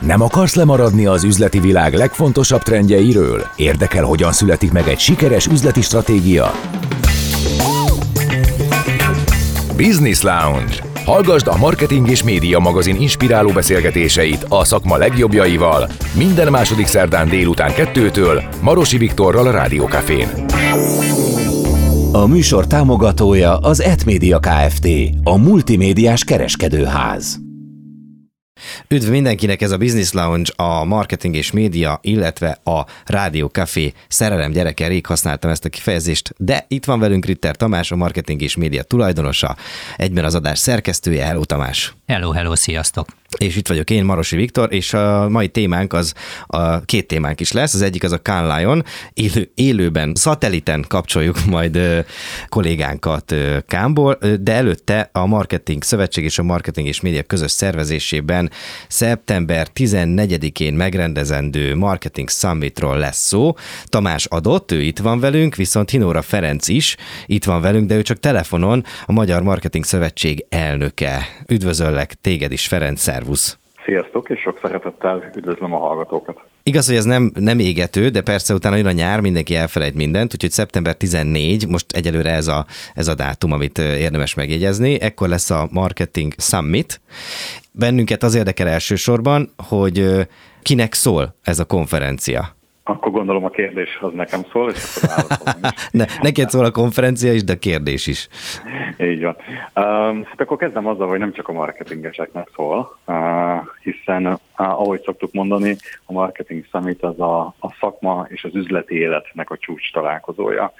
Nem akarsz lemaradni az üzleti világ legfontosabb trendjeiről? Érdekel, hogyan születik meg egy sikeres üzleti stratégia? Business Lounge. Hallgasd a Marketing és Média magazin inspiráló beszélgetéseit a szakma legjobbjaival minden második szerdán délután kettőtől Marosi Viktorral a Rádiókafén. A műsor támogatója az Etmédia Kft. A multimédiás kereskedőház. Üdv mindenkinek, ez a Business Lounge, a marketing és média, illetve a Rádió Café szerelem gyereke, rég használtam ezt a kifejezést, de itt van velünk Ritter Tamás, a marketing és média tulajdonosa, egyben az adás szerkesztője. Hello Tamás! Hello, hello, sziasztok! És itt vagyok én, Marosi Viktor, és a mai témánk az a két témánk is lesz. Az egyik az a Can Lion, élő, élőben, szatelliten kapcsoljuk majd kollégánkat Kánból, de előtte a Marketing Szövetség és a Marketing és Média közös szervezésében szeptember 14-én megrendezendő Marketing Summitról lesz szó. Tamás adott, ő itt van velünk, viszont Hinóra Ferenc is itt van velünk, de ő csak telefonon a Magyar Marketing Szövetség elnöke. Üdvözöllek téged is, Ferenc, szervusz! Sziasztok, és sok szeretettel üdvözlöm a hallgatókat! Igaz, hogy ez nem, nem égető, de persze utána jön a nyár, mindenki elfelejt mindent, úgyhogy szeptember 14, most egyelőre ez a, ez a dátum, amit érdemes megjegyezni, ekkor lesz a Marketing Summit. Bennünket az érdekel elsősorban, hogy kinek szól ez a konferencia. Akkor gondolom a kérdés az nekem szól, és akkor válaszolom is. ne, neked szól a konferencia is, de a kérdés is. Így van. Uh, hát akkor kezdem azzal, hogy nem csak a marketingeseknek szól, uh, hiszen uh, ahogy szoktuk mondani, a Marketing Summit az a, a szakma és az üzleti életnek a csúcs találkozója.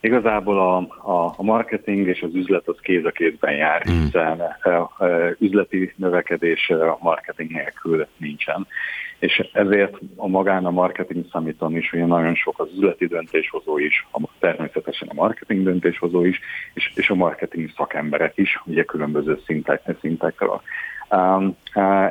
Igazából a, a, a marketing és az üzlet az kéz a kézben jár, mm. hiszen uh, üzleti növekedés uh, marketing nélkül nincsen és ezért a magán a marketing summiton is ugye nagyon sok az üzleti döntéshozó is, a, természetesen a marketing döntéshozó is, és, és a marketing szakemberek is, ugye különböző szintek, szintekről. Um,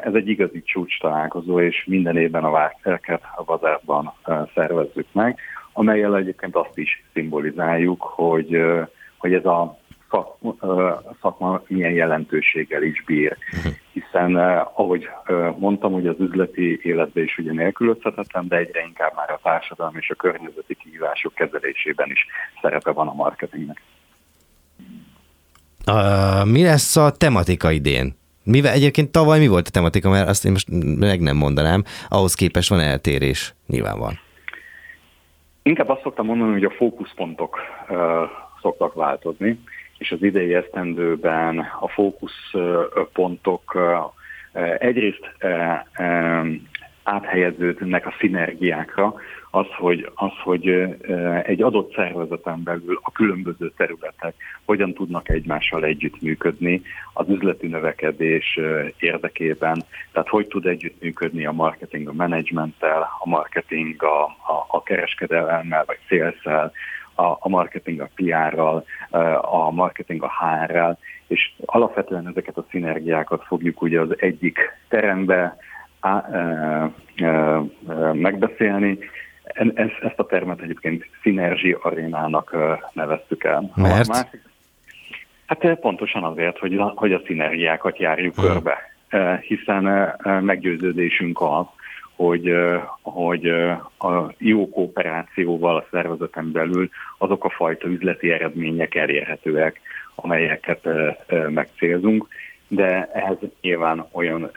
ez egy igazi csúcs találkozó, és minden évben a várkerket a Bazárban uh, szervezzük meg, amelyel egyébként azt is szimbolizáljuk, hogy, hogy ez a szak, szakma milyen jelentőséggel is bír. Hiszen, ahogy mondtam, hogy az üzleti életben is ugye nélkülözhetetlen, de egyre inkább már a társadalmi és a környezeti kihívások kezelésében is szerepe van a marketingnek. Uh, mi lesz a tematika idén? Mivel egyébként tavaly mi volt a tematika, mert azt én most meg nem mondanám, ahhoz képest van eltérés, nyilván van. Inkább azt szoktam mondani, hogy a fókuszpontok uh, szoktak változni és az idei esztendőben a fókuszpontok egyrészt áthelyeződnek a szinergiákra, az, hogy, az, hogy egy adott szervezeten belül a különböző területek hogyan tudnak egymással együttműködni az üzleti növekedés érdekében, tehát hogy tud együttműködni a marketing a menedzsmenttel, a marketing a, a, a kereskedelemmel vagy szélszel, a, a marketing a PR-ral, a marketing a HR-rel, és alapvetően ezeket a szinergiákat fogjuk ugye az egyik terembe á, e, e, megbeszélni. Ezt, ezt a termet egyébként Synergy arénának neveztük el. Mert? A másik, hát pontosan azért, hogy, hogy a szinergiákat járjuk hmm. körbe, hiszen meggyőződésünk az, hogy, hogy a jó kooperációval a szervezeten belül azok a fajta üzleti eredmények elérhetőek, amelyeket megcélzunk, de ehhez nyilván olyan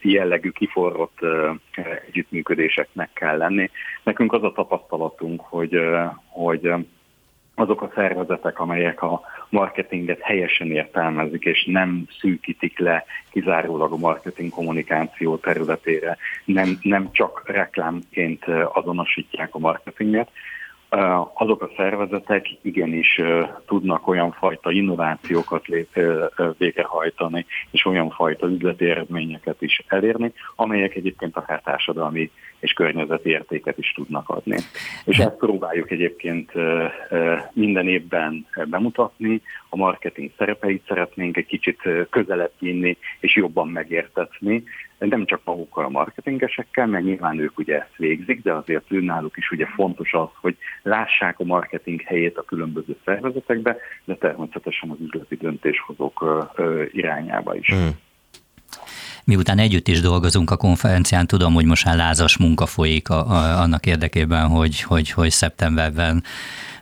jellegű kiforrott együttműködéseknek kell lenni. Nekünk az a tapasztalatunk, hogy, hogy azok a szervezetek, amelyek a marketinget helyesen értelmezik, és nem szűkítik le kizárólag a marketing kommunikáció területére, nem, nem csak reklámként azonosítják a marketinget, azok a szervezetek igenis tudnak olyan fajta innovációkat végrehajtani, és olyan fajta üzleti eredményeket is elérni, amelyek egyébként akár társadalmi és környezeti értéket is tudnak adni. És ezt próbáljuk egyébként minden évben bemutatni, a marketing szerepeit szeretnénk egy kicsit közelebb vinni és jobban megértetni, nem csak magukkal a marketingesekkel, mert nyilván ők ugye ezt végzik, de azért náluk is ugye fontos az, hogy lássák a marketing helyét a különböző szervezetekbe, de természetesen az üzleti döntéshozók irányába is. Hmm. Miután együtt is dolgozunk a konferencián, tudom, hogy most már lázas munka folyik a, a, annak érdekében, hogy, hogy, hogy szeptemberben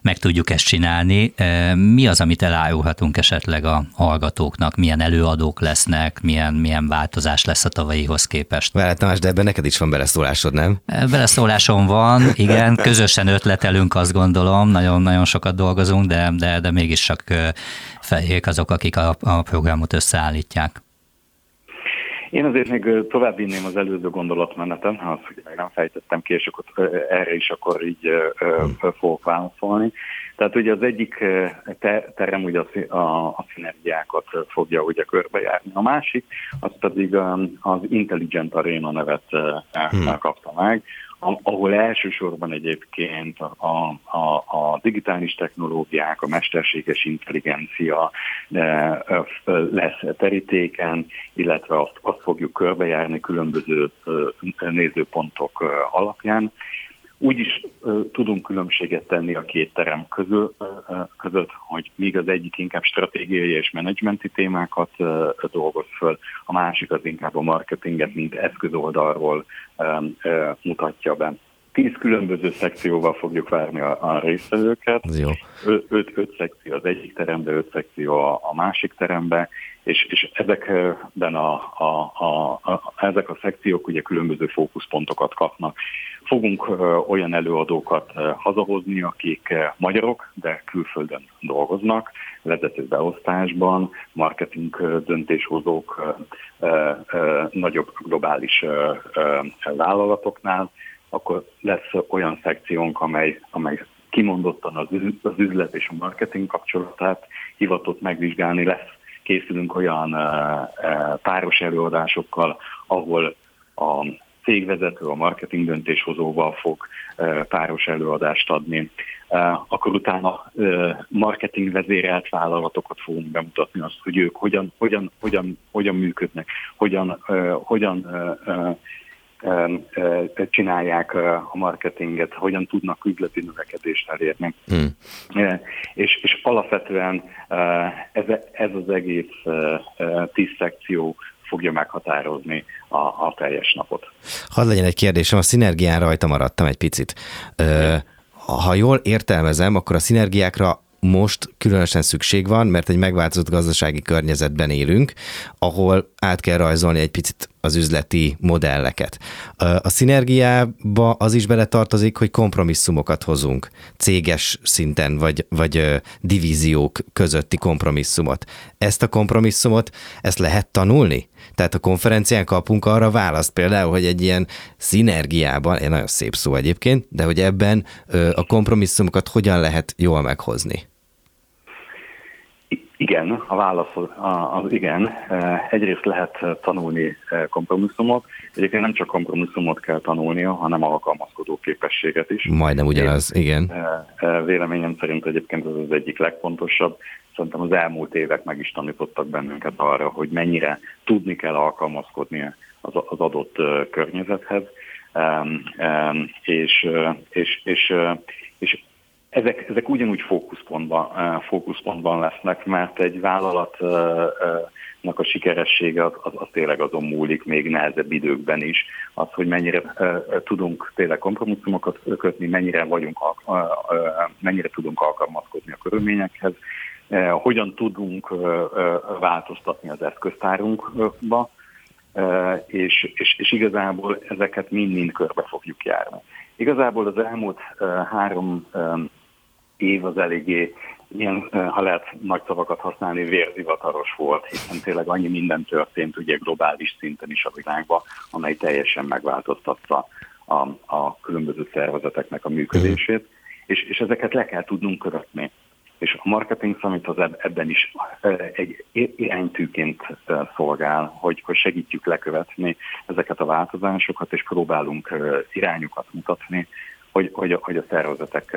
meg tudjuk ezt csinálni. Mi az, amit elárulhatunk esetleg a hallgatóknak? Milyen előadók lesznek, milyen, milyen változás lesz a tavalyihoz képest? Vele Tamás, de ebben neked is van beleszólásod, nem? Beleszólásom van, igen, közösen ötletelünk, azt gondolom, nagyon-nagyon sokat dolgozunk, de, de, de mégis csak feljék azok, akik a, a programot összeállítják. Én azért még tovább vinném az előző gondolatmenetem, ha azt hogy nem fejtettem ki, és akkor erre is akkor így hmm. fogok válaszolni. Tehát ugye az egyik terem ugye a, a, a szinergiákat fogja ugye körbejárni. A másik, az pedig az Intelligent Arena nevet hmm. kapta meg, ahol elsősorban egyébként a, a, a digitális technológiák, a mesterséges intelligencia lesz terítéken, illetve azt, azt fogjuk körbejárni különböző nézőpontok alapján. Úgy is tudunk különbséget tenni a két terem közül, között, hogy míg az egyik inkább stratégiai és menedzsmenti témákat dolgoz föl, a másik az inkább a marketinget, mint eszközoldalról mutatja be. Tíz különböző szekcióval fogjuk várni a, a résztvevőket. Jó. Ö, öt, öt szekció az egyik terembe, öt szekció a, a másik terembe, és, és ezekben a, a, a, a, ezek a szekciók ugye különböző fókuszpontokat kapnak. Fogunk olyan előadókat hazahozni, akik magyarok, de külföldön dolgoznak, vezető beosztásban, marketing döntéshozók nagyobb globális vállalatoknál, akkor lesz olyan szekciónk, amely, amely kimondottan az, üzlet és a marketing kapcsolatát hivatott megvizsgálni lesz. Készülünk olyan páros előadásokkal, ahol a cégvezető, a marketing döntéshozóval fog páros előadást adni. Akkor utána marketing vezérelt vállalatokat fogunk bemutatni azt, hogy ők hogyan, hogyan, hogyan, hogyan működnek, hogyan, hogyan csinálják a marketinget, hogyan tudnak üzleti növekedést elérni. Hmm. És, és alapvetően ez, ez az egész tíz szekció fogja meghatározni a, a teljes napot. Hadd legyen egy kérdésem, a szinergián rajta maradtam egy picit. Ha jól értelmezem, akkor a szinergiákra most különösen szükség van, mert egy megváltozott gazdasági környezetben élünk, ahol át kell rajzolni egy picit az üzleti modelleket. A szinergiába az is beletartozik, hogy kompromisszumokat hozunk, céges szinten, vagy, vagy divíziók közötti kompromisszumot. Ezt a kompromisszumot, ezt lehet tanulni? Tehát a konferencián kapunk arra választ például, hogy egy ilyen szinergiában, egy nagyon szép szó egyébként, de hogy ebben a kompromisszumokat hogyan lehet jól meghozni? Igen, a válasz az igen. Egyrészt lehet tanulni kompromisszumot, egyébként nem csak kompromisszumot kell tanulnia, hanem alkalmazkodó képességet is. Majdnem ugyanaz, igen. Véleményem szerint egyébként ez az egyik legfontosabb. Szerintem az elmúlt évek meg is tanítottak bennünket arra, hogy mennyire tudni kell alkalmazkodni az adott környezethez, és, és, és, és ezek, ezek ugyanúgy fókuszpontban, fókuszpontban lesznek, mert egy vállalatnak a sikeressége az, az, az tényleg azon múlik még nehezebb időkben is, az, hogy mennyire tudunk tényleg kompromisszumokat kötni, mennyire, vagyunk, mennyire tudunk alkalmazkodni a körülményekhez, hogyan tudunk változtatni az eszköztárunkba, és, és, és igazából ezeket mind-mind körbe fogjuk járni. Igazából az elmúlt három év az eléggé ilyen, ha lehet nagy szavakat használni, vérzivataros volt, hiszen tényleg annyi minden történt ugye globális szinten is a világban, amely teljesen megváltoztatta a, a különböző szervezeteknek a működését, és, és ezeket le kell tudnunk követni. És a Marketing Summit az ebben is egy iránytűként szolgál, hogy, hogy segítjük lekövetni ezeket a változásokat, és próbálunk irányokat mutatni, hogy, hogy, hogy a szervezetek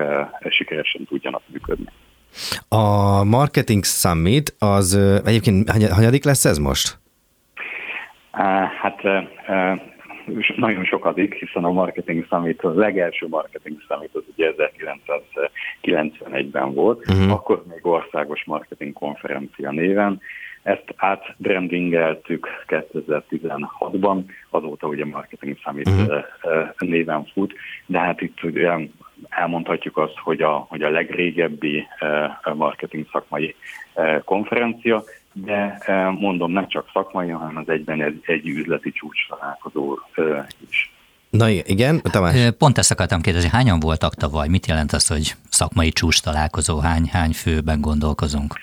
sikeresen tudjanak működni. A Marketing Summit az egyébként hanyadik lesz ez most? Hát nagyon sokadik, hiszen a Marketing Summit, a legelső Marketing Summit az ugye 1991-ben volt, uh-huh. akkor még országos marketing konferencia néven, ezt átbrandingeltük 2016-ban, azóta ugye Marketing Summit uh-huh. néven fut, de hát itt ugye elmondhatjuk azt, hogy a, hogy a legrégebbi marketing szakmai konferencia, de mondom, nem csak szakmai, hanem az egyben egy, egy üzleti csúcs találkozó is. Na igen, Tamás. Pont ezt akartam kérdezni, hányan voltak tavaly? Mit jelent az, hogy szakmai csúcs találkozó? Hány, hány főben gondolkozunk?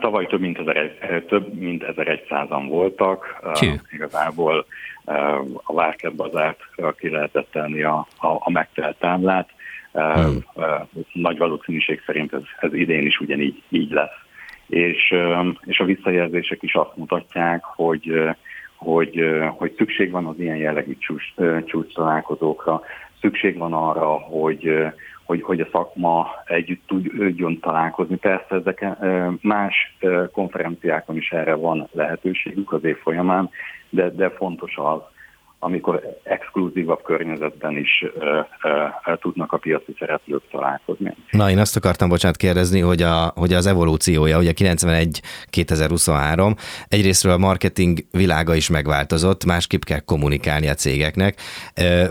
Tavaly több mint, ezer, több mint 1100-an voltak. Csű. Igazából a Várkert bazárt ki lehetett tenni a, a, a megtelt támlát. Hmm. Nagy valószínűség szerint ez, ez idén is ugyanígy így lesz. És, és a visszajelzések is azt mutatják, hogy hogy, hogy szükség van az ilyen jellegű csúcs, találkozókra, szükség van arra, hogy, hogy, hogy a szakma együtt tudjon találkozni. Persze ezek más konferenciákon is erre van lehetőségük az év folyamán, de, de fontos az, amikor exkluzívabb környezetben is ö, ö, tudnak a piaci szereplők találkozni. Na, én azt akartam, bocsánat, kérdezni, hogy, a, hogy az evolúciója, ugye 91-2023, egyrésztről a marketing világa is megváltozott, másképp kell kommunikálni a cégeknek.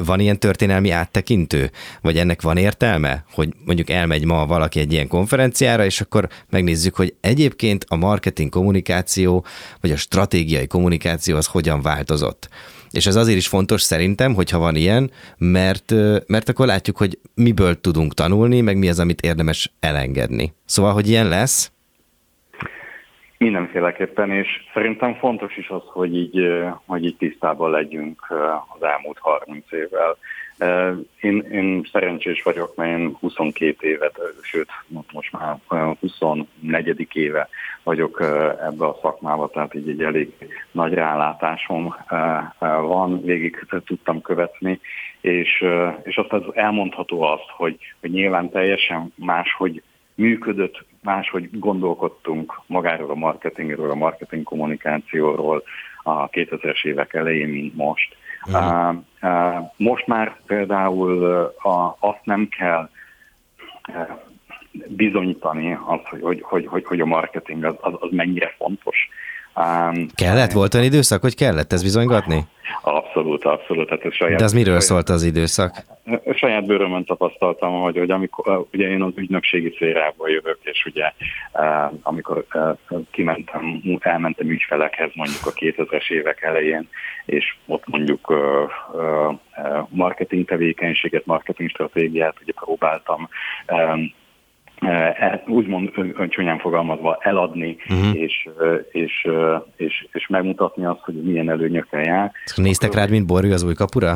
Van ilyen történelmi áttekintő? Vagy ennek van értelme, hogy mondjuk elmegy ma valaki egy ilyen konferenciára, és akkor megnézzük, hogy egyébként a marketing kommunikáció, vagy a stratégiai kommunikáció az hogyan változott? És ez azért is fontos szerintem, hogyha van ilyen, mert, mert akkor látjuk, hogy miből tudunk tanulni, meg mi az, amit érdemes elengedni. Szóval, hogy ilyen lesz? Mindenféleképpen, és szerintem fontos is az, hogy így, hogy így tisztában legyünk az elmúlt 30 évvel. Én, én szerencsés vagyok, mert én 22 évet, sőt, most már 24. éve vagyok ebbe a szakmába, tehát így egy elég nagy rálátásom van, végig tudtam követni, és, és azt az elmondható azt, hogy, hogy nyilván teljesen máshogy működött, máshogy gondolkodtunk magáról a marketingről, a marketing kommunikációról a 2000-es évek elején, mint most. Uh, uh, most már például uh, azt nem kell bizonyítani, az, hogy, hogy, hogy, hogy a marketing az, az, az mennyire fontos. Um, kellett? Volt olyan időszak, hogy kellett ezt bizonygatni? Abszolút, abszolút. Hát ez saját, De az miről szólt az időszak? Saját bőrömön tapasztaltam, hogy, hogy amikor, ugye én az ügynökségi szférából jövök, és ugye amikor kimentem, elmentem ügyfelekhez mondjuk a 2000-es évek elején, és ott mondjuk marketing tevékenységet, marketing stratégiát ugye próbáltam E, úgymond csúnyán fogalmazva eladni, uh-huh. és, és, és, és megmutatni azt, hogy milyen előnyökkel jár. Néztek rád, mint borjú az új kapura?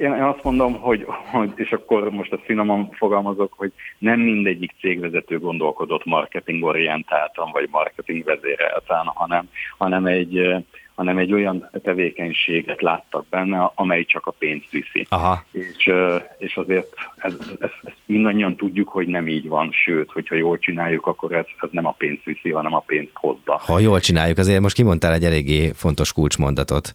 Én azt mondom, hogy, hogy, és akkor most a finoman fogalmazok, hogy nem mindegyik cégvezető gondolkodott marketingorientáltan, vagy marketing vezérelten, hanem, hanem egy, hanem egy olyan tevékenységet láttak benne, amely csak a pénzt viszi. Aha. És, és azért ez, ez, ezt mindannyian tudjuk, hogy nem így van, sőt, hogyha jól csináljuk, akkor ez, ez nem a pénzt viszi, hanem a pénzt hozza. Ha jól csináljuk, azért most kimondtál egy eléggé fontos kulcsmondatot.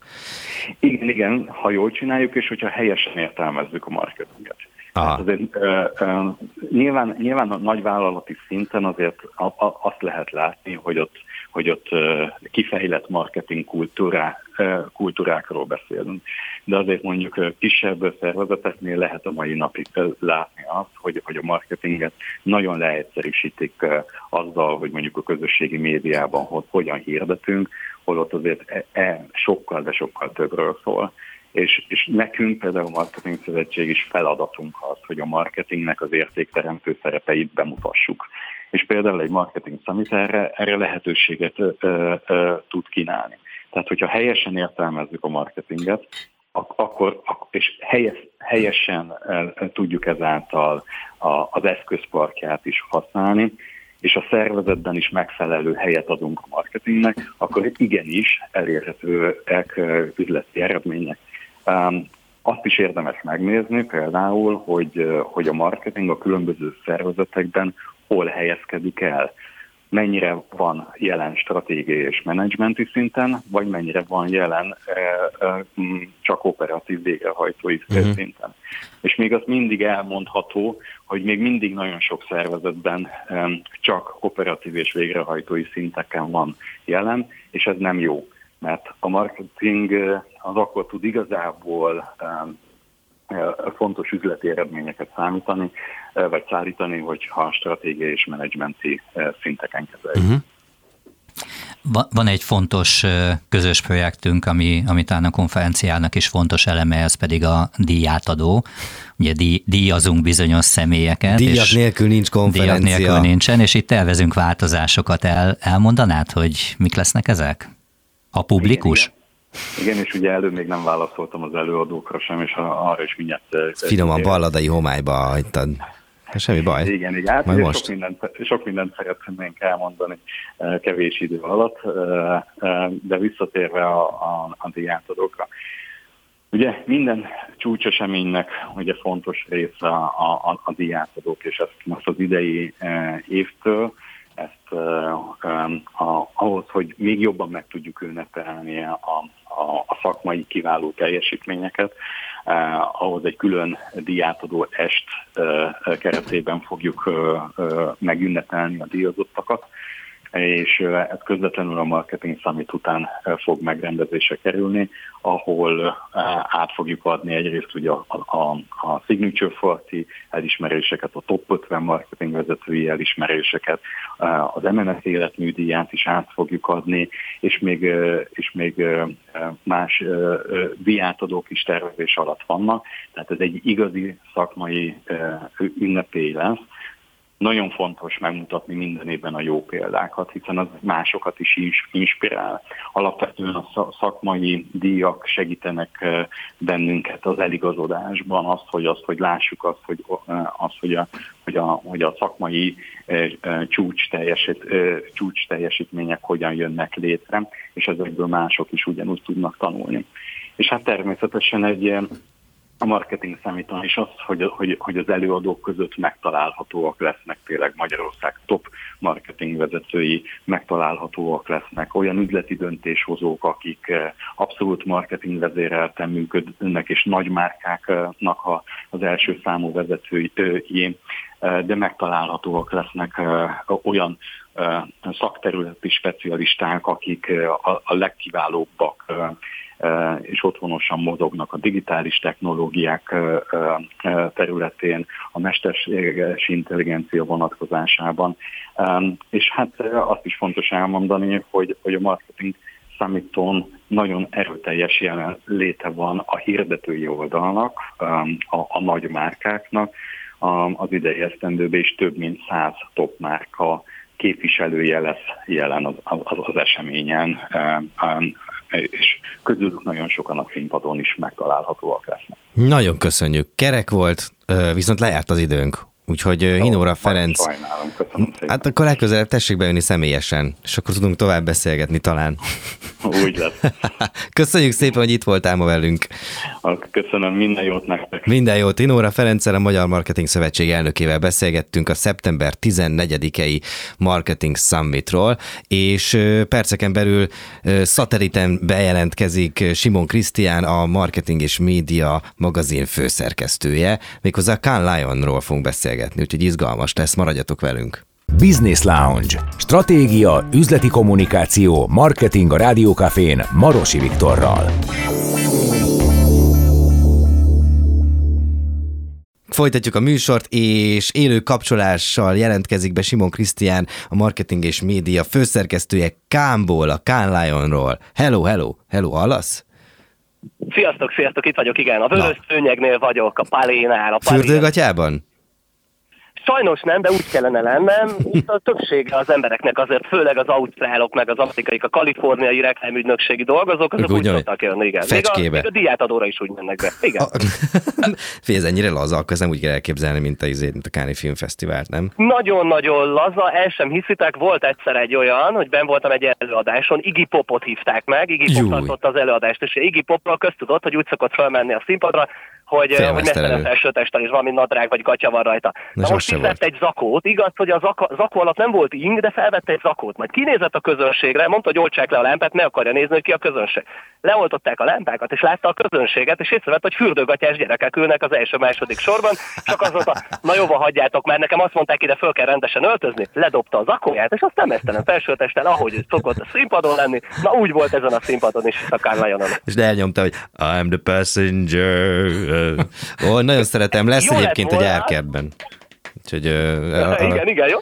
Igen, igen, ha jól csináljuk, és hogyha helyesen értelmezzük a marketinget. Hát azért, uh, uh, nyilván, nyilván a nagyvállalati szinten azért a, a, azt lehet látni, hogy ott hogy ott kifejlett marketing kultúrá, kultúrákról beszélünk. De azért mondjuk kisebb szervezeteknél lehet a mai napig látni azt, hogy, hogy a marketinget nagyon leegyszerűsítik azzal, hogy mondjuk a közösségi médiában hogy hogyan hirdetünk, holott azért e, e, sokkal, de sokkal többről szól. És, és nekünk például a Marketing Szövetség is feladatunk az, hogy a marketingnek az értékteremtő szerepeit bemutassuk és például egy marketing summit erre, erre lehetőséget ö, ö, tud kínálni. Tehát, hogyha helyesen értelmezzük a marketinget, akkor, és helyes, helyesen tudjuk ezáltal az eszközparkját is használni, és a szervezetben is megfelelő helyet adunk a marketingnek, akkor igenis elérhetőek üzleti eredmények. Azt is érdemes megnézni például, hogy, hogy a marketing a különböző szervezetekben hol helyezkedik el. mennyire van jelen stratégiai és menedzsmenti szinten, vagy mennyire van jelen csak operatív végrehajtói uh-huh. szinten. És még az mindig elmondható, hogy még mindig nagyon sok szervezetben csak operatív és végrehajtói szinteken van jelen, és ez nem jó, mert a marketing az akkor tud igazából fontos üzleti eredményeket számítani, vagy szállítani, hogyha stratégiai és menedzsmenti szinteken kezeljük. Uh-huh. Van egy fontos közös projektünk, ami, ami talán a konferenciának is fontos eleme, ez pedig a díjátadó. Ugye díj, díjazunk bizonyos személyeket. Díjak és nélkül nincs konferencia. Díjak nélkül nincsen, és itt tervezünk változásokat. El, elmondanád, hogy mik lesznek ezek? A publikus? Igen, igen. Igen, és ugye előbb még nem válaszoltam az előadókra sem, és arra is mindjárt... Finoman balladai homályba hagytad. Semmi baj. Igen, igen. Hát Majd most. Sok mindent, sok mindent szeretnénk elmondani eh, kevés idő alatt, eh, eh, de visszatérve a, a, a diátadókra. Ugye minden csúcseseménynek ugye fontos része a, a, a diátadók, és ezt most az idei évtől, ezt ahhoz, hogy még jobban meg tudjuk ünnepelni a, a, a szakmai kiváló teljesítményeket, eh, ahhoz egy külön diátadó est keretében fogjuk megünnepelni a díjazottakat és ez közvetlenül a Marketing Summit után fog megrendezésre kerülni, ahol át fogjuk adni egyrészt ugye a, a, a Signature Forti elismeréseket, a Top 50 marketing vezetői elismeréseket, az MNS életműdíját is át fogjuk adni, és még, és még más diátadók is tervezés alatt vannak, tehát ez egy igazi szakmai ünnepély lesz, nagyon fontos megmutatni minden évben a jó példákat, hiszen az másokat is inspirál. Alapvetően a szakmai díjak segítenek bennünket az eligazodásban, azt, hogy, azt, hogy lássuk azt, hogy, azt, hogy, a, hogy, a, hogy a szakmai csúcs, teljesít, csúcs teljesítmények hogyan jönnek létre, és ezekből mások is ugyanúgy tudnak tanulni. És hát természetesen egy a marketing számítan is az, hogy, hogy, hogy az előadók között megtalálhatóak lesznek tényleg Magyarország top marketing vezetői, megtalálhatóak lesznek olyan üzleti döntéshozók, akik eh, abszolút marketing vezérelten működnek, és nagy márkáknak az első számú vezetői, eh, de megtalálhatóak lesznek eh, olyan szakterületi specialisták, akik a legkiválóbbak és otthonosan mozognak a digitális technológiák területén, a mesterséges intelligencia vonatkozásában. És hát azt is fontos elmondani, hogy, hogy a marketing Summiton nagyon erőteljes jelen léte van a hirdetői oldalnak, a, a nagy márkáknak. Az idei esztendőben is több mint száz top márka képviselője lesz jelen az, az, az eseményen, és közülük nagyon sokan a színpadon is megtalálhatóak lesznek. Nagyon köszönjük. Kerek volt, viszont lejárt az időnk. Úgyhogy Jó, Hinóra Ferenc, sajnálom, köszönöm szépen. hát akkor legközelebb tessék bejönni személyesen, és akkor tudunk tovább beszélgetni talán. Úgy lesz. Köszönjük szépen, hogy itt voltál ma velünk. Köszönöm, minden jót nektek. Minden jót. Tinóra Ferenccel, a Magyar Marketing Szövetség elnökével beszélgettünk a szeptember 14-i Marketing Summitról, és perceken belül szatelliten bejelentkezik Simon Krisztián, a Marketing és Média magazin főszerkesztője, méghozzá Kán Lionról fogunk beszélgetni, úgyhogy izgalmas lesz, maradjatok velünk. Business Lounge. Stratégia, üzleti kommunikáció, marketing a Rádiókafén Marosi Viktorral. Folytatjuk a műsort, és élő kapcsolással jelentkezik be Simon Krisztián, a marketing és média főszerkesztője Kámból, a Kán Lionról. Hello, hello, hello, hallasz? Sziasztok, sziasztok, itt vagyok, igen. A vörös szőnyegnél vagyok, a palénál. A palénál. Fürdőgatyában? Sajnos nem, de úgy kellene lennem. Itt a többsége az embereknek azért, főleg az ausztrálok, meg az afrikai, a kaliforniai reklámügynökségi dolgozók, azok úgy, úgy szoktak jönni, igen. Még a, még a diátadóra is úgy mennek be. Igen. Fél, ez ennyire laza, akkor ez nem úgy kell elképzelni, mint a, izé, mint a Káni Filmfesztivált, nem? Nagyon-nagyon laza, el sem hiszitek. Volt egyszer egy olyan, hogy ben voltam egy előadáson, Iggy Popot hívták meg, Iggy Pop az előadást, és Iggy Popról köztudott, hogy úgy szokott felmenni a színpadra, hogy, hogy mesztelen felsőtesten is valami nadrág vagy gatya van rajta. Na, Na most vett egy zakót, igaz, hogy a zaka, zakó alatt nem volt ing, de felvette egy zakót. Majd kinézett a közönségre, mondta, hogy oltsák le a lámpát, ne akarja nézni, hogy ki a közönség. Leoltották a lámpákat, és látta a közönséget, és észrevett, hogy fürdőgatyás gyerekek ülnek az első-második sorban, csak az a na jóva hagyjátok már, nekem azt mondták, ide föl kell rendesen öltözni, ledobta a zakóját, és aztán mesztelen felsőtesten, ahogy szokott a színpadon lenni, na úgy volt ezen a színpadon is a Carlyonon. És elnyomta, hogy I'm the passenger. Ó, nagyon szeretem, lesz jó egyébként egy árkertben. Úgyhogy, uh, a, igen, igen, jó.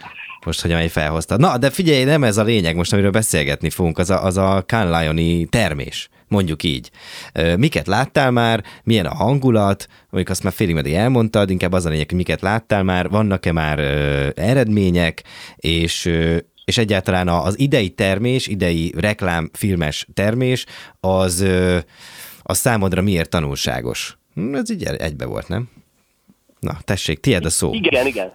Most, hogy amely felhozta. Na, de figyelj, nem ez a lényeg most, amiről beszélgetni fogunk, az a, az a Canlioni termés, mondjuk így. Miket láttál már, milyen a hangulat, mondjuk azt már félig meddig elmondtad, inkább az a lényeg, hogy miket láttál már, vannak-e már eredmények, és és egyáltalán az idei termés, idei reklám, filmes termés, az, az számodra miért tanulságos? Hm, ez így egybe volt, nem? Na, tessék, tiéd a szó. Igen, igen.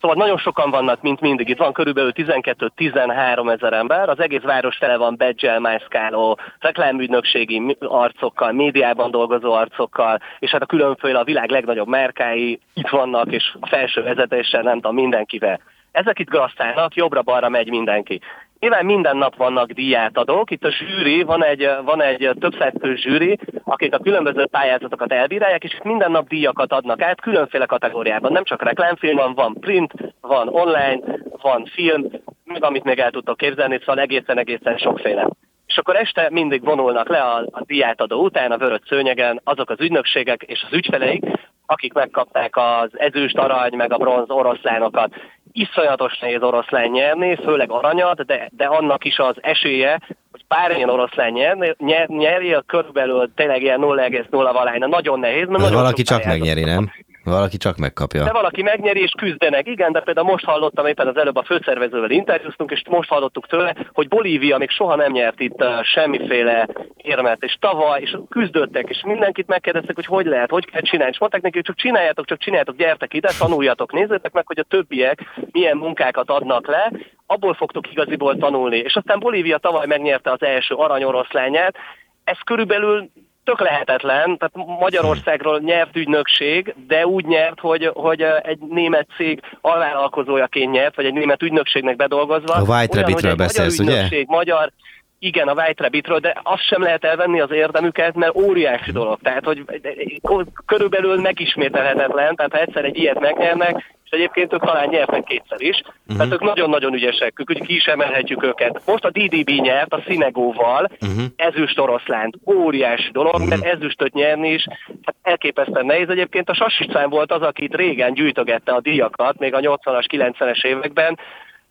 Szóval nagyon sokan vannak, mint mindig. Itt van körülbelül 12-13 ezer ember, az egész város tele van badge mászkáló, reklámügynökségi arcokkal, médiában dolgozó arcokkal, és hát a különféle a világ legnagyobb márkái itt vannak, és a felső vezetéssel, nem tudom, mindenkivel. Ezek itt grasszálnak, jobbra-balra megy mindenki. Nyilván minden nap vannak díjátadók, itt a zsűri, van egy, van egy több zsűri, akik a különböző pályázatokat elbírálják, és minden nap díjakat adnak át különféle kategóriában. Nem csak reklámfilm van, van print, van online, van film, meg amit még el tudtok képzelni, szóval egészen-egészen sokféle. És akkor este mindig vonulnak le a, a díjátadó után a vörös szőnyegen azok az ügynökségek és az ügyfeleik, akik megkapták az ezüst, arany, meg a bronz oroszlánokat iszonyatos nehéz oroszlán nyerni, főleg aranyat, de, de annak is az esélye, hogy bármilyen oroszlán nyer, nyer, nyerje, körülbelül tényleg ilyen 0,0 valány, nagyon nehéz. Mert nagyon valaki csak megnyeri, nem? Valaki csak megkapja. De valaki megnyeri és küzdenek. Igen, de például most hallottam éppen az előbb a főszervezővel interjúztunk, és most hallottuk tőle, hogy Bolívia még soha nem nyert itt semmiféle érmet, és tavaly, és küzdöttek, és mindenkit megkérdeztek, hogy hogy lehet, hogy kell csinálni. És mondták neki, hogy csak csináljátok, csak csináljátok, gyertek ide, tanuljatok, nézzétek meg, hogy a többiek milyen munkákat adnak le, abból fogtok igaziból tanulni. És aztán Bolívia tavaly megnyerte az első aranyoroszlányát, ez körülbelül tök lehetetlen, tehát Magyarországról nyert ügynökség, de úgy nyert, hogy, hogy egy német cég alvállalkozójaként nyert, vagy egy német ügynökségnek bedolgozva. A White Rabbitről beszélsz, magyar ügynökség, ugye? Magyar, igen, a White Rabbitről, de azt sem lehet elvenni az érdemüket, mert óriási dolog. Tehát, hogy körülbelül megismételhetetlen, tehát ha egyszer egy ilyet megnyernek, egyébként ők talán nyertek kétszer is, uh-huh. tehát ők nagyon-nagyon ügyesek, hogy ki is emelhetjük őket. Most a DDB nyert a Szinegóval, uh-huh. ezüst oroszlánt, óriási dolog, uh-huh. mert ezüstöt nyerni is, hát elképesztően nehéz. Egyébként a Sasicán volt az, akit régen gyűjtögette a díjakat, még a 80-as, 90-es években,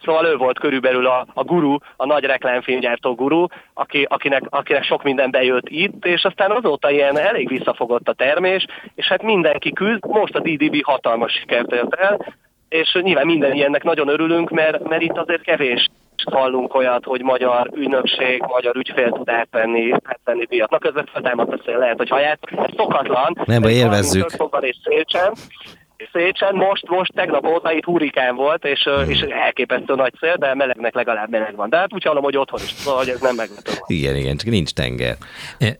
Szóval ő volt körülbelül a, a guru, a nagy reklámfilmgyártó guru, aki, akinek, akinek sok minden bejött itt, és aztán azóta ilyen elég visszafogott a termés, és hát mindenki küzd, most a DDB hatalmas sikert ért el, és nyilván minden ilyennek nagyon örülünk, mert, mert itt azért kevés hallunk olyat, hogy magyar ügynökség, magyar ügyfél tud átvenni, átvenni díjat. Na közben feltámadt beszél, lehet, hogy haját. Ez szokatlan. Nem, élvezzük. És Szélcsen, Szécsen, most, most tegnap óta itt hurikán volt, és, és elképesztő nagy szél, de melegnek legalább meleg van. De hát úgy hallom, hogy otthon is, szóval hogy ez nem meglepő. Igen, igen, csak nincs tenger.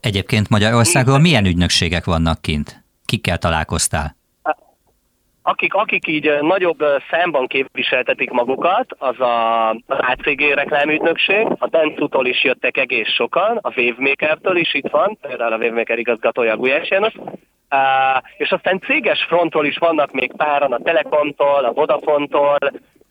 Egyébként Magyarországon milyen ügynökségek vannak kint? Kikkel találkoztál? Akik, akik így nagyobb számban képviseltetik magukat, az a, az ACG reklámügynökség, a Dentsu-tól is jöttek egész sokan, a Wavemaker-től is itt van, például a Wavemaker igazgatója Gulyás János, és aztán céges frontról is vannak még páran a Telekomtól, a Vodafone-tól,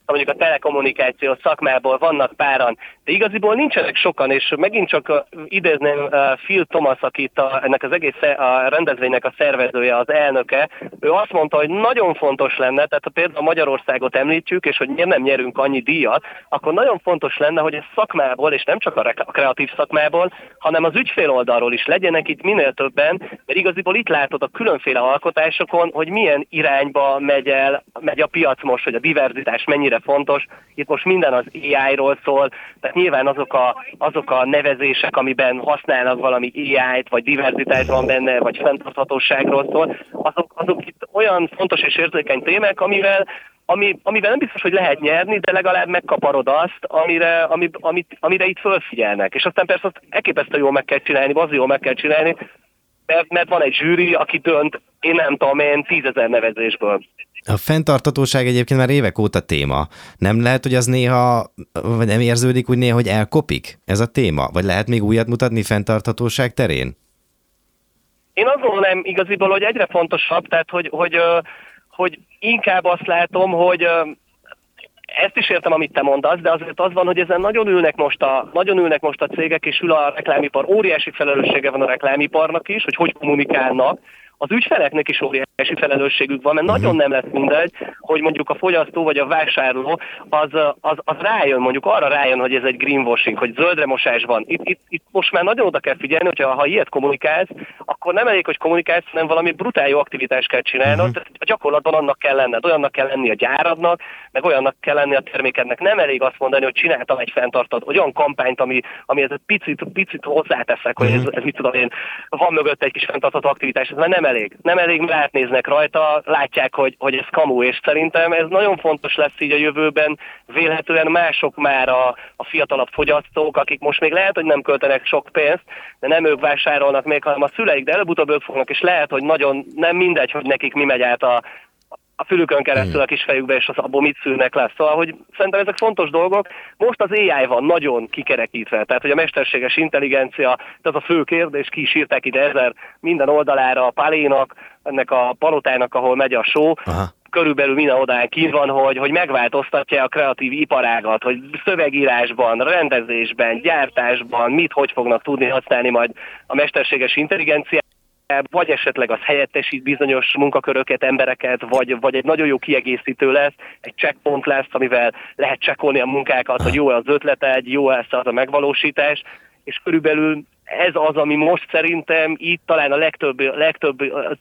mondjuk a telekommunikáció szakmából vannak páran, de igaziból nincsenek sokan, és megint csak idézném Phil Thomas, akit a, ennek az egész a rendezvénynek a szervezője, az elnöke, ő azt mondta, hogy nagyon fontos lenne, tehát ha például Magyarországot említjük, és hogy miért nem nyerünk annyi díjat, akkor nagyon fontos lenne, hogy ez szakmából, és nem csak a kreatív szakmából, hanem az ügyfél oldalról is legyenek itt minél többen, mert igaziból itt látod a különféle alkotásokon, hogy milyen irányba megy el, megy a piac most, hogy a diverzitás mennyire fontos. Itt most minden az AI-ról szól, tehát nyilván azok a, azok a nevezések, amiben használnak valami AI-t, vagy diverzitás van benne, vagy fenntarthatóságról szól, azok, azok itt olyan fontos és érzékeny témák, amivel ami, amivel nem biztos, hogy lehet nyerni, de legalább megkaparod azt, amire, ami, amit, amire itt fölfigyelnek. És aztán persze azt elképesztő jól meg kell csinálni, az jól meg kell csinálni, mert, mert van egy zsűri, aki dönt, én nem tudom én, tízezer nevezésből. A fenntartatóság egyébként már évek óta téma. Nem lehet, hogy az néha, vagy nem érződik úgy néha, hogy elkopik ez a téma? Vagy lehet még újat mutatni fenntarthatóság terén? Én azt gondolom igaziból, hogy egyre fontosabb, tehát hogy, hogy, hogy inkább azt látom, hogy ezt is értem, amit te mondasz, de azért az van, hogy ezen nagyon ülnek most a, nagyon ülnek most a cégek, és ül a reklámipar. Óriási felelőssége van a reklámiparnak is, hogy hogy kommunikálnak, az ügyfeleknek is óriási felelősségük van, mert uh-huh. nagyon nem lesz mindegy, hogy mondjuk a fogyasztó vagy a vásárló az, az, az rájön, mondjuk arra rájön, hogy ez egy greenwashing, hogy zöldre mosás van. Itt, itt, itt most már nagyon oda kell figyelni, hogyha ha ilyet kommunikálsz, akkor nem elég, hogy kommunikálsz, hanem valami brutál jó aktivitást kell csinálnod, uh-huh. a gyakorlatban annak kell lenned, olyannak kell lenni a gyáradnak, meg olyannak kell lenni a termékednek. Nem elég azt mondani, hogy csináltam egy fenntartat, olyan kampányt, ami, ami ez egy picit, picit hozzáteszek, hogy ez, mhm. ez mit tudom én, van mögött egy kis fenntartató aktivitás, ez már nem elég. Nem elég, mert átnéznek rajta, látják, hogy, hogy ez kamu, és szerintem ez nagyon fontos lesz így a jövőben. Vélhetően mások már a, a fiatalabb fogyasztók, akik most még lehet, hogy nem költenek sok pénzt, de nem ők vásárolnak még, hanem a szüleik, de előbb-utóbb ők fognak, és lehet, hogy nagyon nem mindegy, hogy nekik mi megy át a, a fülükön keresztül a kis fejükbe, és az abból mit szűrnek le. Szóval, hogy szerintem ezek fontos dolgok. Most az AI van nagyon kikerekítve, tehát hogy a mesterséges intelligencia, ez a fő kérdés, ki is írták ide ezer minden oldalára a palénak, ennek a palotának, ahol megy a só, Aha körülbelül minden odáig kín van, hogy, hogy megváltoztatja a kreatív iparágat, hogy szövegírásban, rendezésben, gyártásban mit, hogy fognak tudni használni majd a mesterséges intelligenciát vagy esetleg az helyettesít bizonyos munkaköröket, embereket, vagy, vagy egy nagyon jó kiegészítő lesz, egy checkpoint lesz, amivel lehet csekkolni a munkákat, hogy jó az ötlete, egy jó lesz az a megvalósítás, és körülbelül ez az, ami most szerintem itt talán a legtöbb, legtöbb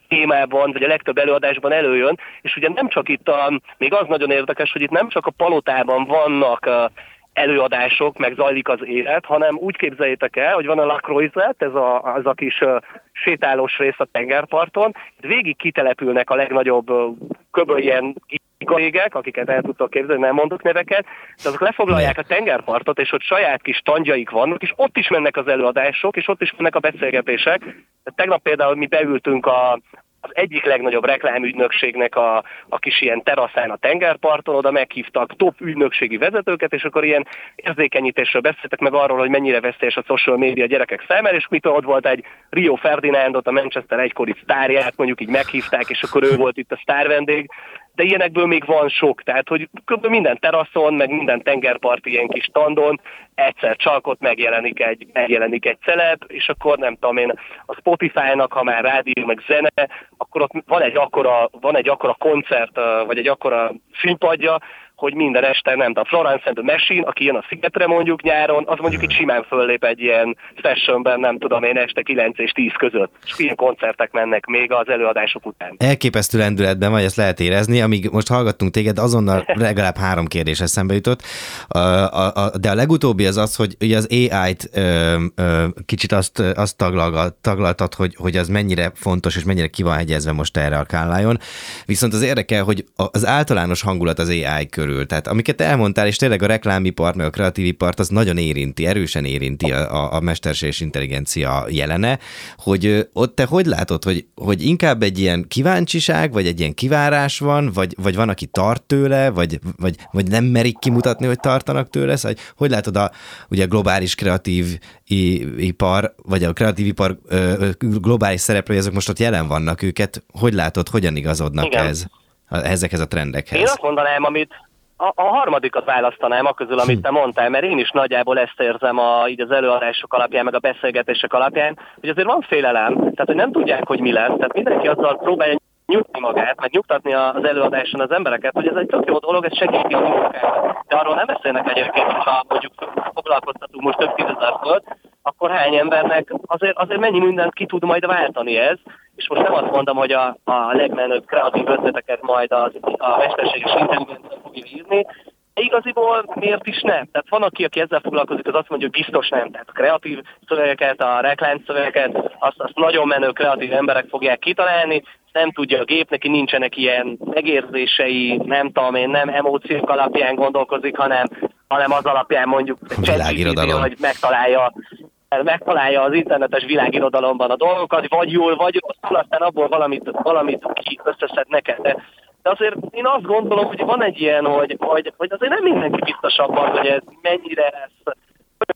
témában, vagy a legtöbb előadásban előjön, és ugye nem csak itt a, még az nagyon érdekes, hogy itt nem csak a palotában vannak előadások, meg zajlik az élet, hanem úgy képzeljétek el, hogy van a Lacroixet, ez a, az a kis uh, sétálós rész a tengerparton, végig kitelepülnek a legnagyobb uh, kb. ilyen kollégek, akiket el tudtok képzelni, nem mondok neveket, de azok lefoglalják a tengerpartot, és ott saját kis standjaik vannak, és ott is mennek az előadások, és ott is mennek a beszélgetések. Tegnap például mi beültünk a, az egyik legnagyobb reklámügynökségnek a, a kis ilyen teraszán a tengerparton, oda meghívtak top ügynökségi vezetőket, és akkor ilyen érzékenyítésről beszéltek meg arról, hogy mennyire veszélyes a social media gyerekek számára, és mit ott volt egy Rio Ferdinandot, a Manchester egykori sztárját, mondjuk így meghívták, és akkor ő volt itt a sztár vendég, de ilyenekből még van sok, tehát hogy kb. minden teraszon, meg minden tengerparti ilyen kis standon egyszer csak ott megjelenik egy, megjelenik egy celeb, és akkor nem tudom én, a Spotify-nak, ha már rádió, meg zene, akkor ott van egy akkora, van egy akkora koncert, vagy egy akkora színpadja, hogy minden este, nem, de a Florence and the Machine, aki jön a Szigetre mondjuk nyáron, az mondjuk itt simán föllép egy ilyen sessionben, nem tudom én, este 9 és 10 között. És ilyen koncertek mennek még az előadások után. Elképesztő lendületben vagy, ezt lehet érezni. Amíg most hallgattunk téged, azonnal legalább három kérdés eszembe jutott. A, a, a, de a legutóbbi az az, hogy ugye az AI-t ö, ö, kicsit azt, azt taglal, taglaltad, hogy, hogy az mennyire fontos és mennyire ki van hegyezve most erre a kállájon. Viszont az érdekel, hogy az általános hangulat az AI körül körül. Tehát amiket elmondtál, és tényleg a reklámipart, meg a kreatív ipart, az nagyon érinti, erősen érinti a, a, a mesterséges intelligencia jelene, hogy ott te hogy látod, hogy, hogy inkább egy ilyen kíváncsiság, vagy egy ilyen kivárás van, vagy, vagy van, aki tart tőle, vagy, vagy, vagy nem merik kimutatni, hogy tartanak tőle, szóval, hogy látod a, ugye a globális kreatív ipar, vagy a kreatív ipar ö, globális szereplői, azok most ott jelen vannak őket, hogy látod, hogyan igazodnak Igen. ez? ezekhez a trendekhez? Én azt mondanám, amit, a, a harmadikat választanám a közül, amit hm. te mondtál, mert én is nagyjából ezt érzem a, így az előadások alapján, meg a beszélgetések alapján, hogy azért van félelem, tehát hogy nem tudják, hogy mi lesz, tehát mindenki azzal próbálja nyugni magát, meg nyugtatni az előadáson az embereket, hogy ez egy tök jó dolog, ez segíti a munkát. De arról nem beszélnek egyébként, hogyha mondjuk foglalkoztatunk most több tízezer föld, akkor hány embernek azért, azért mennyi mindent ki tud majd váltani ez, és most nem azt mondom, hogy a, a legmenőbb kreatív ötleteket majd az, a mesterséges intelligencia fogja írni, de igaziból miért is nem? Tehát van, aki, aki ezzel foglalkozik, az azt mondja, hogy biztos nem. Tehát a kreatív szövegeket, a reklám szövegeket, azt, azt nagyon menő kreatív emberek fogják kitalálni, nem tudja a gép, neki nincsenek ilyen megérzései, nem tudom én, nem emóciók alapján gondolkozik, hanem, hanem az alapján mondjuk hogy megtalálja megtalálja az internetes világirodalomban a dolgokat, vagy jól, vagy rosszul, aztán abból valamit, valamit ki összeszed neked. De, de azért én azt gondolom, hogy van egy ilyen, hogy, hogy, hogy azért nem mindenki biztos abban, hogy ez mennyire lesz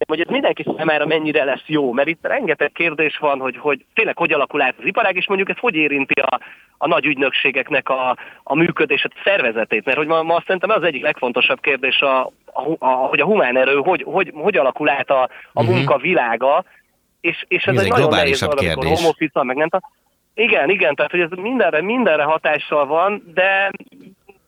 hogy ez mindenki számára mennyire lesz jó, mert itt rengeteg kérdés van, hogy, hogy tényleg hogy alakul át az iparág, és mondjuk ez hogy érinti a, a nagy ügynökségeknek a, a működését, a szervezetét, mert hogy ma, ma szerintem az egyik legfontosabb kérdés, a, a, a, hogy a humán erő hogy, hogy, hogy alakul át a, a uh-huh. munkavilága, és, és ez, ez egy, egy nagyon nehéz dolog, kérdés. Home meg nem igen, igen, tehát hogy ez mindenre, mindenre hatással van, de,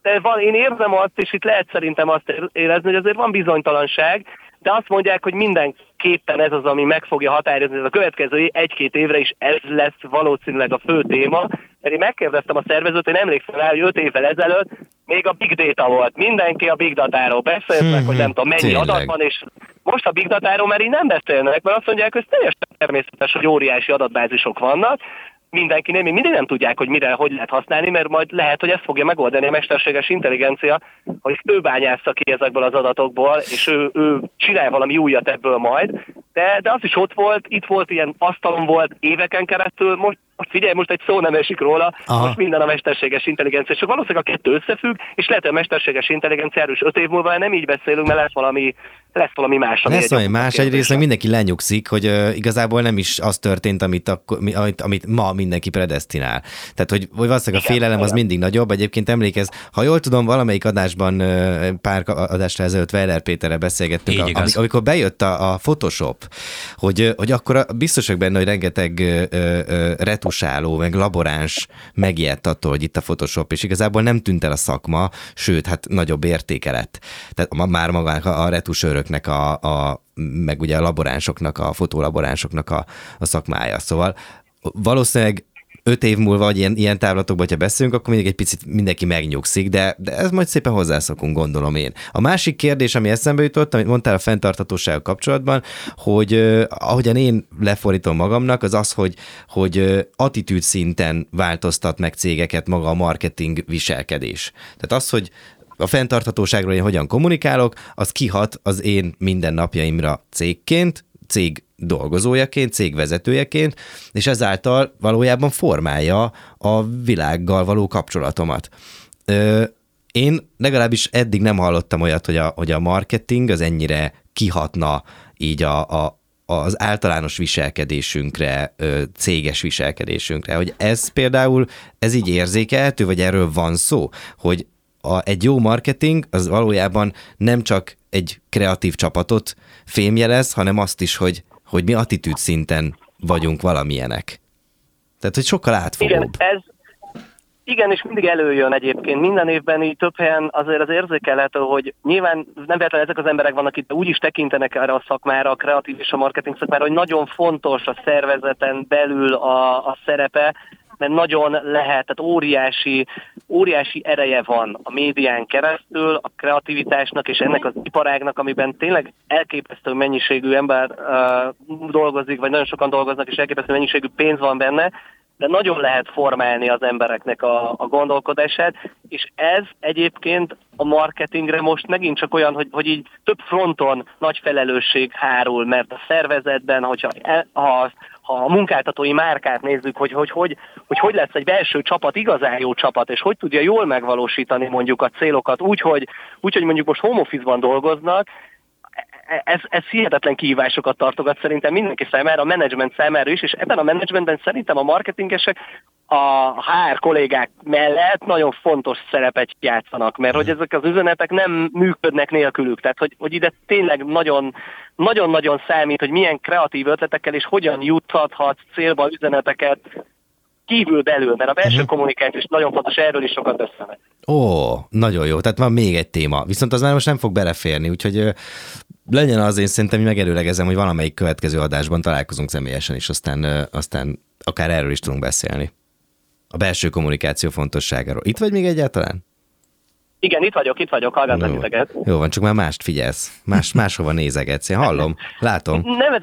de van, én érzem azt, és itt lehet szerintem azt érezni, hogy azért van bizonytalanság, de azt mondják, hogy mindenképpen ez az, ami meg fogja határozni ez a következő egy-két évre is ez lesz valószínűleg a fő téma, mert én megkérdeztem a szervezőt, én emlékszem rá, hogy 5 évvel ezelőtt még a big data volt. Mindenki a big data-ról beszélt, meg, hogy nem tudom mennyi Tényleg. adat van, és most a big data-ról már így nem beszélnek, mert azt mondják, hogy teljesen természetes, hogy óriási adatbázisok vannak, mindenki nem, mindig nem tudják, hogy mire, hogy lehet használni, mert majd lehet, hogy ezt fogja megoldani a mesterséges intelligencia, hogy ő bányásza ki ezekből az adatokból, és ő, ő csinál valami újat ebből majd, de, de az is ott volt, itt volt, ilyen asztalon volt éveken keresztül, most most figyelj, most egy szó nem esik róla, Aha. most minden a mesterséges intelligencia, csak valószínűleg a kettő összefügg, és lehet, hogy a mesterséges intelligenciáról is öt év múlva nem így beszélünk, mert lesz valami, lesz valami más. Ami lesz valami más, egyrészt meg mindenki lenyugszik, hogy uh, igazából nem is az történt, amit, akkor, amit, amit ma mindenki predestinál. Tehát, hogy, hogy valószínűleg a félelem az mindig nagyobb. Egyébként emlékez, ha jól tudom, valamelyik adásban pár adásra ezelőtt Weller Péterre beszélgettünk, a, amikor bejött a, a Photoshop, hogy, hogy akkor biztos vagyok benne, hogy rengeteg uh, uh, retusáló, meg laboráns megijedt attól, hogy itt a Photoshop, és igazából nem tűnt el a szakma, sőt, hát nagyobb értéke lett. Tehát már magának a retusőröknek, a, a, meg ugye a laboránsoknak, a fotolaboránsoknak a, a szakmája. Szóval valószínűleg öt év múlva, vagy ilyen, ilyen távlatokban, hogyha beszélünk, akkor mindig egy picit mindenki megnyugszik, de, de ez majd szépen hozzászokunk, gondolom én. A másik kérdés, ami eszembe jutott, amit mondtál a fenntarthatósággal kapcsolatban, hogy uh, ahogyan én lefordítom magamnak, az az, hogy, hogy uh, attitűd szinten változtat meg cégeket maga a marketing viselkedés. Tehát az, hogy a fenntarthatóságról én hogyan kommunikálok, az kihat az én mindennapjaimra cégként, cég dolgozójaként, cégvezetőjeként, és ezáltal valójában formálja a világgal való kapcsolatomat. Én legalábbis eddig nem hallottam olyat, hogy a, hogy a marketing az ennyire kihatna így a, a, az általános viselkedésünkre, céges viselkedésünkre, hogy ez például, ez így érzékelhető, vagy erről van szó, hogy a, egy jó marketing az valójában nem csak egy kreatív csapatot fémjelez, hanem azt is, hogy hogy mi attitűd szinten vagyunk valamilyenek. Tehát, hogy sokkal átfogóbb. Igen, ez, igen, és mindig előjön egyébként. Minden évben így több helyen azért az érzékelhető, hogy nyilván nem véletlenül ezek az emberek vannak itt, úgy is tekintenek erre a szakmára, a kreatív és a marketing szakmára, hogy nagyon fontos a szervezeten belül a, a szerepe, mert nagyon lehet, tehát óriási, óriási ereje van a médián keresztül, a kreativitásnak és ennek az iparágnak, amiben tényleg elképesztő mennyiségű ember uh, dolgozik, vagy nagyon sokan dolgoznak, és elképesztő mennyiségű pénz van benne, de nagyon lehet formálni az embereknek a, a gondolkodását, és ez egyébként a marketingre most megint csak olyan, hogy, hogy így több fronton nagy felelősség hárul, mert a szervezetben, hogyha ha, ha a munkáltatói márkát nézzük, hogy hogy, hogy, hogy hogy lesz egy belső csapat igazán jó csapat, és hogy tudja jól megvalósítani mondjuk a célokat úgy, hogy, úgy, hogy mondjuk most home office-ban dolgoznak, ez, ez hihetetlen kihívásokat tartogat szerintem mindenki számára, a menedzsment számára is, és ebben a menedzsmentben szerintem a marketingesek a HR kollégák mellett nagyon fontos szerepet játszanak, mert hogy ezek az üzenetek nem működnek nélkülük. Tehát, hogy, hogy ide tényleg nagyon, nagyon-nagyon számít, hogy milyen kreatív ötletekkel és hogyan juthathat célba üzeneteket kívül belül, mert a belső uh-huh. kommunikáció is nagyon fontos, erről is sokat beszélnek. Ó, nagyon jó. Tehát van még egy téma. Viszont az már most nem fog beleférni, úgyhogy legyen az, én szerintem megerőlegezem, hogy valamelyik következő adásban találkozunk személyesen is, aztán, aztán akár erről is tudunk beszélni. A belső kommunikáció fontosságáról. Itt vagy még egyáltalán? Igen, itt vagyok, itt vagyok, hallgatlak titeket. Jó van, csak már mást figyelsz. Más, máshova nézegetsz. Én hallom, látom. Nem, ez,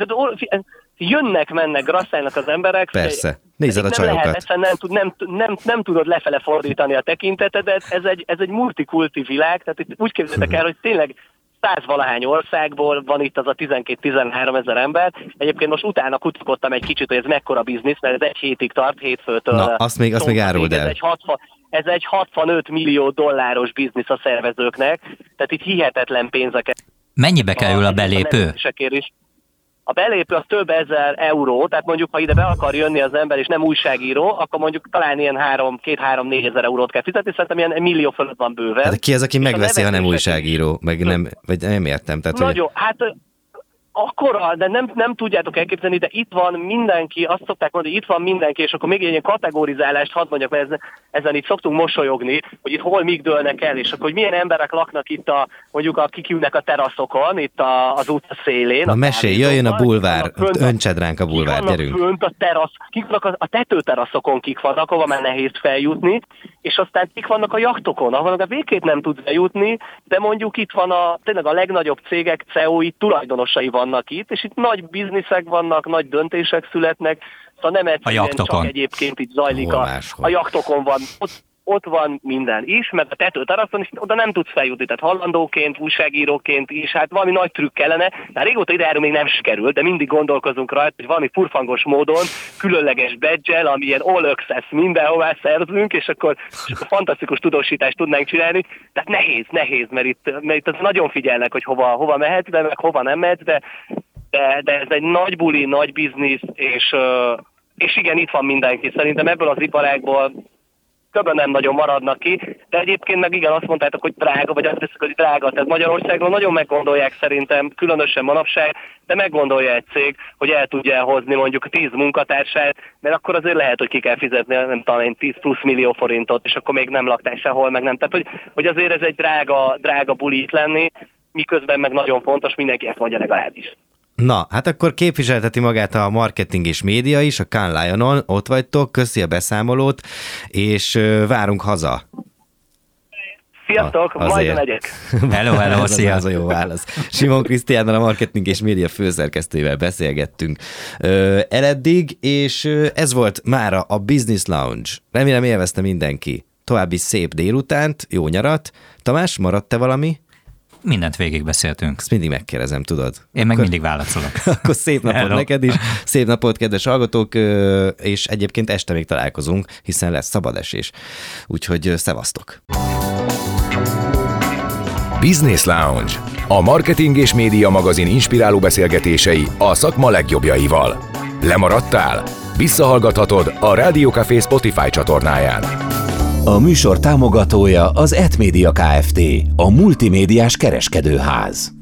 jönnek, mennek, grasszálnak az emberek. Persze, nézed a csajokat. Lehet, nem, tud, nem, nem, nem tudod lefele fordítani a tekintetedet, ez egy, ez egy multikulti világ, tehát itt úgy képzeljétek el, hogy tényleg százvalahány országból van itt az a 12-13 ezer ember. Egyébként most utána kutakodtam egy kicsit, hogy ez mekkora biznisz, mert ez egy hétig tart, hétfőtől. Na, azt még, azt még áruld el. Ez egy 60, ez egy 65 millió dolláros biznisz a szervezőknek, tehát itt hihetetlen pénzeket. Mennyibe kerül a belépő? A belépő az több ezer euró, tehát mondjuk, ha ide be akar jönni az ember, és nem újságíró, akkor mondjuk talán ilyen három, két-három-négy ezer eurót kell fizetni, szerintem ilyen millió fölött van bőven. Tehát ki az, aki megveszi, ha nem újságíró? Meg nem, vagy nem értem. Tehát, Nagyon, hogy... hát akkora, de nem, nem tudjátok elképzelni, de itt van mindenki, azt szokták mondani, hogy itt van mindenki, és akkor még egy ilyen kategorizálást hadd mondjak, mert ezen, ezen itt szoktunk mosolyogni, hogy itt hol mik dőlnek el, és akkor hogy milyen emberek laknak itt a, mondjuk a kikülnek a teraszokon, itt a, az utca szélén. Na mesélj, jöjjön a bulvár, öntsed ránk a bulvár, gyerünk. Fönt a terasz, kik vannak a, a tetőteraszokon kik vannak, ahova már nehéz feljutni, és aztán kik vannak a jachtokon, ahol a végét nem tudsz bejutni, de mondjuk itt van a, tényleg a legnagyobb cégek CEO-i tulajdonosai vannak itt, és itt nagy bizniszek vannak, nagy döntések születnek, szóval nem egyszerűen csak egyébként itt zajlik a, a jachtokon van. Ott ott van minden is, meg a tetőteraszon is oda nem tudsz feljutni, tehát hallandóként, újságíróként is, hát valami nagy trükk kellene, de régóta ide még nem sikerült, de mindig gondolkozunk rajta, hogy valami furfangos módon, különleges badge ami ilyen all access mindenhová szerzünk, és akkor, fantasztikus tudósítást tudnánk csinálni, tehát nehéz, nehéz, mert itt, mert itt az nagyon figyelnek, hogy hova, hova mehet, de meg hova nem mehet, de, de, de ez egy nagy buli, nagy biznisz, és, és igen, itt van mindenki. Szerintem ebből az iparágból többen nem nagyon maradnak ki, de egyébként meg igen, azt mondtátok, hogy drága, vagy azt hiszem, hogy drága. Tehát Magyarországon nagyon meggondolják szerintem, különösen manapság, de meggondolja egy cég, hogy el tudja hozni mondjuk 10 munkatársát, mert akkor azért lehet, hogy ki kell fizetni, nem talán 10 plusz millió forintot, és akkor még nem laktál sehol, meg nem. Tehát, hogy, hogy azért ez egy drága, drága bulit lenni, miközben meg nagyon fontos, mindenki ezt mondja legalábbis. Na, hát akkor képviselteti magát a marketing és média is, a Cannes Lionon, ott vagytok, köszi a beszámolót, és várunk haza. Sziasztok, a, majd megyek. Hello, hello, szia. Az a jó válasz. Simon Krisztiánnal, a marketing és média főszerkesztővel beszélgettünk ö, eleddig, és ez volt mára a Business Lounge. Remélem élvezte mindenki. További szép délutánt, jó nyarat. Tamás, maradt-e valami? Mindent végigbeszéltünk. Ezt mindig megkérdezem, tudod. Én meg akkor, mindig válaszolok. akkor szép napot Hello. neked is, szép napot, kedves hallgatók, és egyébként este még találkozunk, hiszen lesz szabad esés. Úgyhogy szevasztok! Business Lounge. A marketing és média magazin inspiráló beszélgetései a szakma legjobbjaival. Lemaradtál? Visszahallgathatod a Rádió Café Spotify csatornáján. A műsor támogatója az Etmédia Kft. A multimédiás kereskedőház.